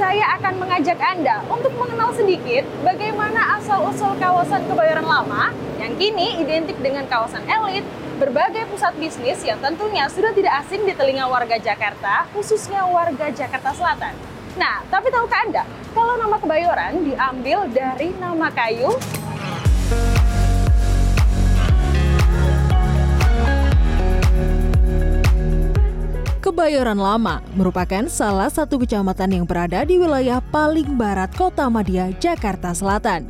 Saya akan mengajak Anda untuk mengenal sedikit bagaimana asal-usul kawasan Kebayoran Lama yang kini identik dengan kawasan elit, berbagai pusat bisnis yang tentunya sudah tidak asing di telinga warga Jakarta, khususnya warga Jakarta Selatan. Nah, tapi tahukah Anda kalau nama Kebayoran diambil dari nama kayu Kebayoran Lama merupakan salah satu kecamatan yang berada di wilayah paling barat Kota Madia, Jakarta Selatan.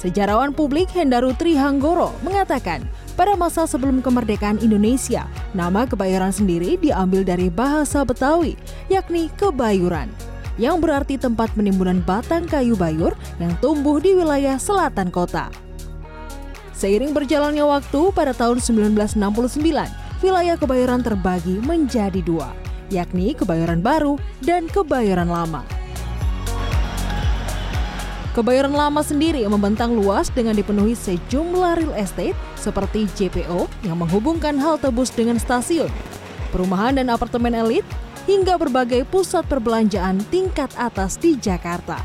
Sejarawan publik Hendaru Trihanggoro mengatakan, pada masa sebelum kemerdekaan Indonesia, nama Kebayoran sendiri diambil dari bahasa Betawi, yakni kebayuran, yang berarti tempat penimbunan batang kayu bayur yang tumbuh di wilayah selatan kota. Seiring berjalannya waktu pada tahun 1969, wilayah Kebayoran terbagi menjadi dua, yakni Kebayoran Baru dan Kebayoran Lama. Kebayoran Lama sendiri membentang luas dengan dipenuhi sejumlah real estate seperti JPO yang menghubungkan halte bus dengan stasiun, perumahan dan apartemen elit, hingga berbagai pusat perbelanjaan tingkat atas di Jakarta.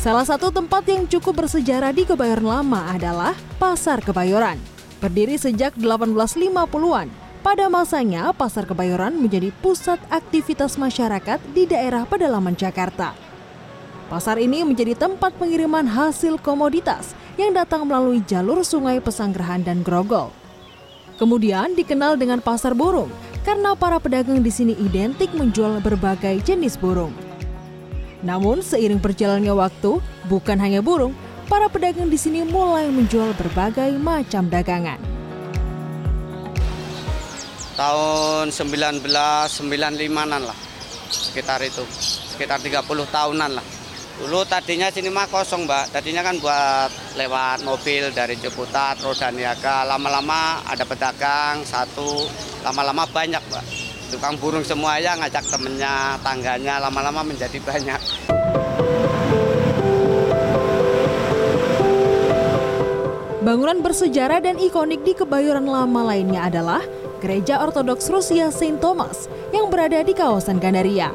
Salah satu tempat yang cukup bersejarah di Kebayoran Lama adalah Pasar Kebayoran. Berdiri sejak 1850-an, pada masanya Pasar Kebayoran menjadi pusat aktivitas masyarakat di daerah pedalaman Jakarta. Pasar ini menjadi tempat pengiriman hasil komoditas yang datang melalui jalur sungai Pesanggerahan dan Grogol. Kemudian dikenal dengan Pasar Burung karena para pedagang di sini identik menjual berbagai jenis burung. Namun seiring berjalannya waktu, bukan hanya burung, para pedagang di sini mulai menjual berbagai macam dagangan. Tahun 1995-an lah, sekitar itu, sekitar 30 tahunan lah. Dulu tadinya sini mah kosong mbak, tadinya kan buat lewat mobil dari Ciputat, Roda Niaga. Lama-lama ada pedagang satu, lama-lama banyak mbak. Tukang burung semua ya ngajak temennya, tangganya, lama-lama menjadi banyak. Bangunan bersejarah dan ikonik di Kebayoran Lama lainnya adalah Gereja Ortodoks Rusia Saint Thomas yang berada di kawasan Gandaria.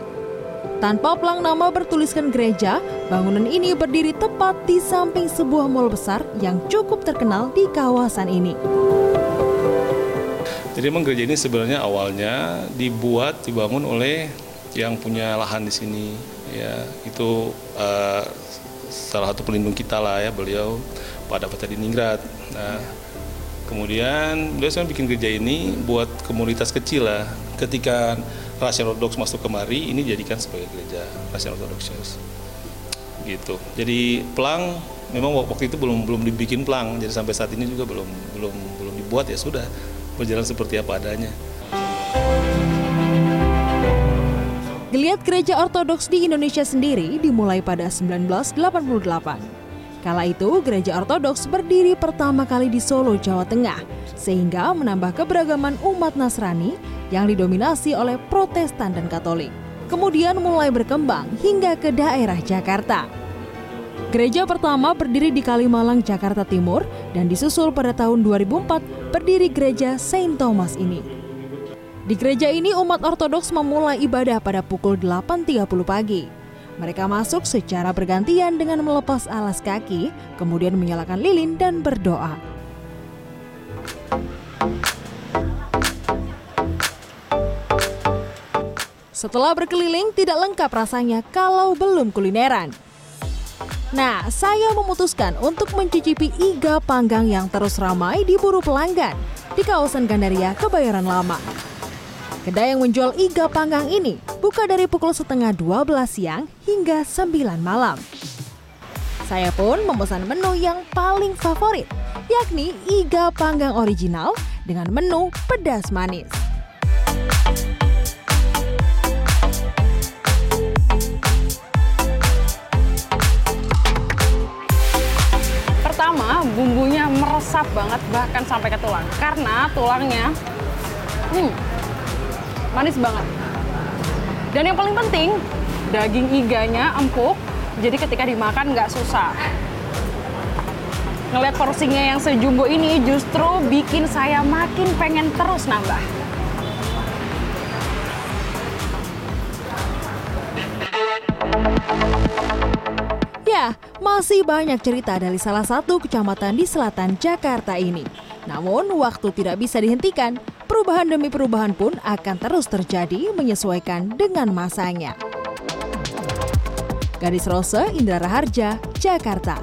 Tanpa pelang nama bertuliskan gereja, bangunan ini berdiri tepat di samping sebuah mal besar yang cukup terkenal di kawasan ini. Jadi memang gereja ini sebenarnya awalnya dibuat dibangun oleh yang punya lahan di sini ya itu uh, salah satu pelindung kita lah ya beliau pada Peta Diningrat. Nah, kemudian beliau sekarang bikin gereja ini buat komunitas kecil lah. Ketika Russian Orthodox masuk kemari, ini dijadikan sebagai gereja Russian Orthodox Gitu. Jadi pelang memang waktu itu belum belum dibikin pelang, jadi sampai saat ini juga belum belum belum dibuat ya sudah berjalan seperti apa adanya. Geliat gereja ortodoks di Indonesia sendiri dimulai pada 1988. Kala itu, gereja ortodoks berdiri pertama kali di Solo, Jawa Tengah, sehingga menambah keberagaman umat Nasrani yang didominasi oleh Protestan dan Katolik. Kemudian mulai berkembang hingga ke daerah Jakarta. Gereja pertama berdiri di Kalimalang, Jakarta Timur, dan disusul pada tahun 2004 berdiri gereja Saint Thomas ini. Di gereja ini umat ortodoks memulai ibadah pada pukul 8.30 pagi. Mereka masuk secara bergantian dengan melepas alas kaki, kemudian menyalakan lilin dan berdoa. Setelah berkeliling, tidak lengkap rasanya kalau belum kulineran. Nah, saya memutuskan untuk mencicipi iga panggang yang terus ramai diburu pelanggan di kawasan Gandaria, Kebayoran Lama. Kedai yang menjual iga panggang ini buka dari pukul setengah 12 siang hingga 9 malam. Saya pun memesan menu yang paling favorit, yakni iga panggang original dengan menu pedas manis. Pertama, bumbunya meresap banget bahkan sampai ke tulang. Karena tulangnya hmm, manis banget. Dan yang paling penting, daging iganya empuk, jadi ketika dimakan nggak susah. Ngeliat porsinya yang sejumbo ini justru bikin saya makin pengen terus nambah. Ya, masih banyak cerita dari salah satu kecamatan di selatan Jakarta ini. Namun, waktu tidak bisa dihentikan Perubahan demi perubahan pun akan terus terjadi menyesuaikan dengan masanya. Gadis Rose, Indra Raharja, Jakarta.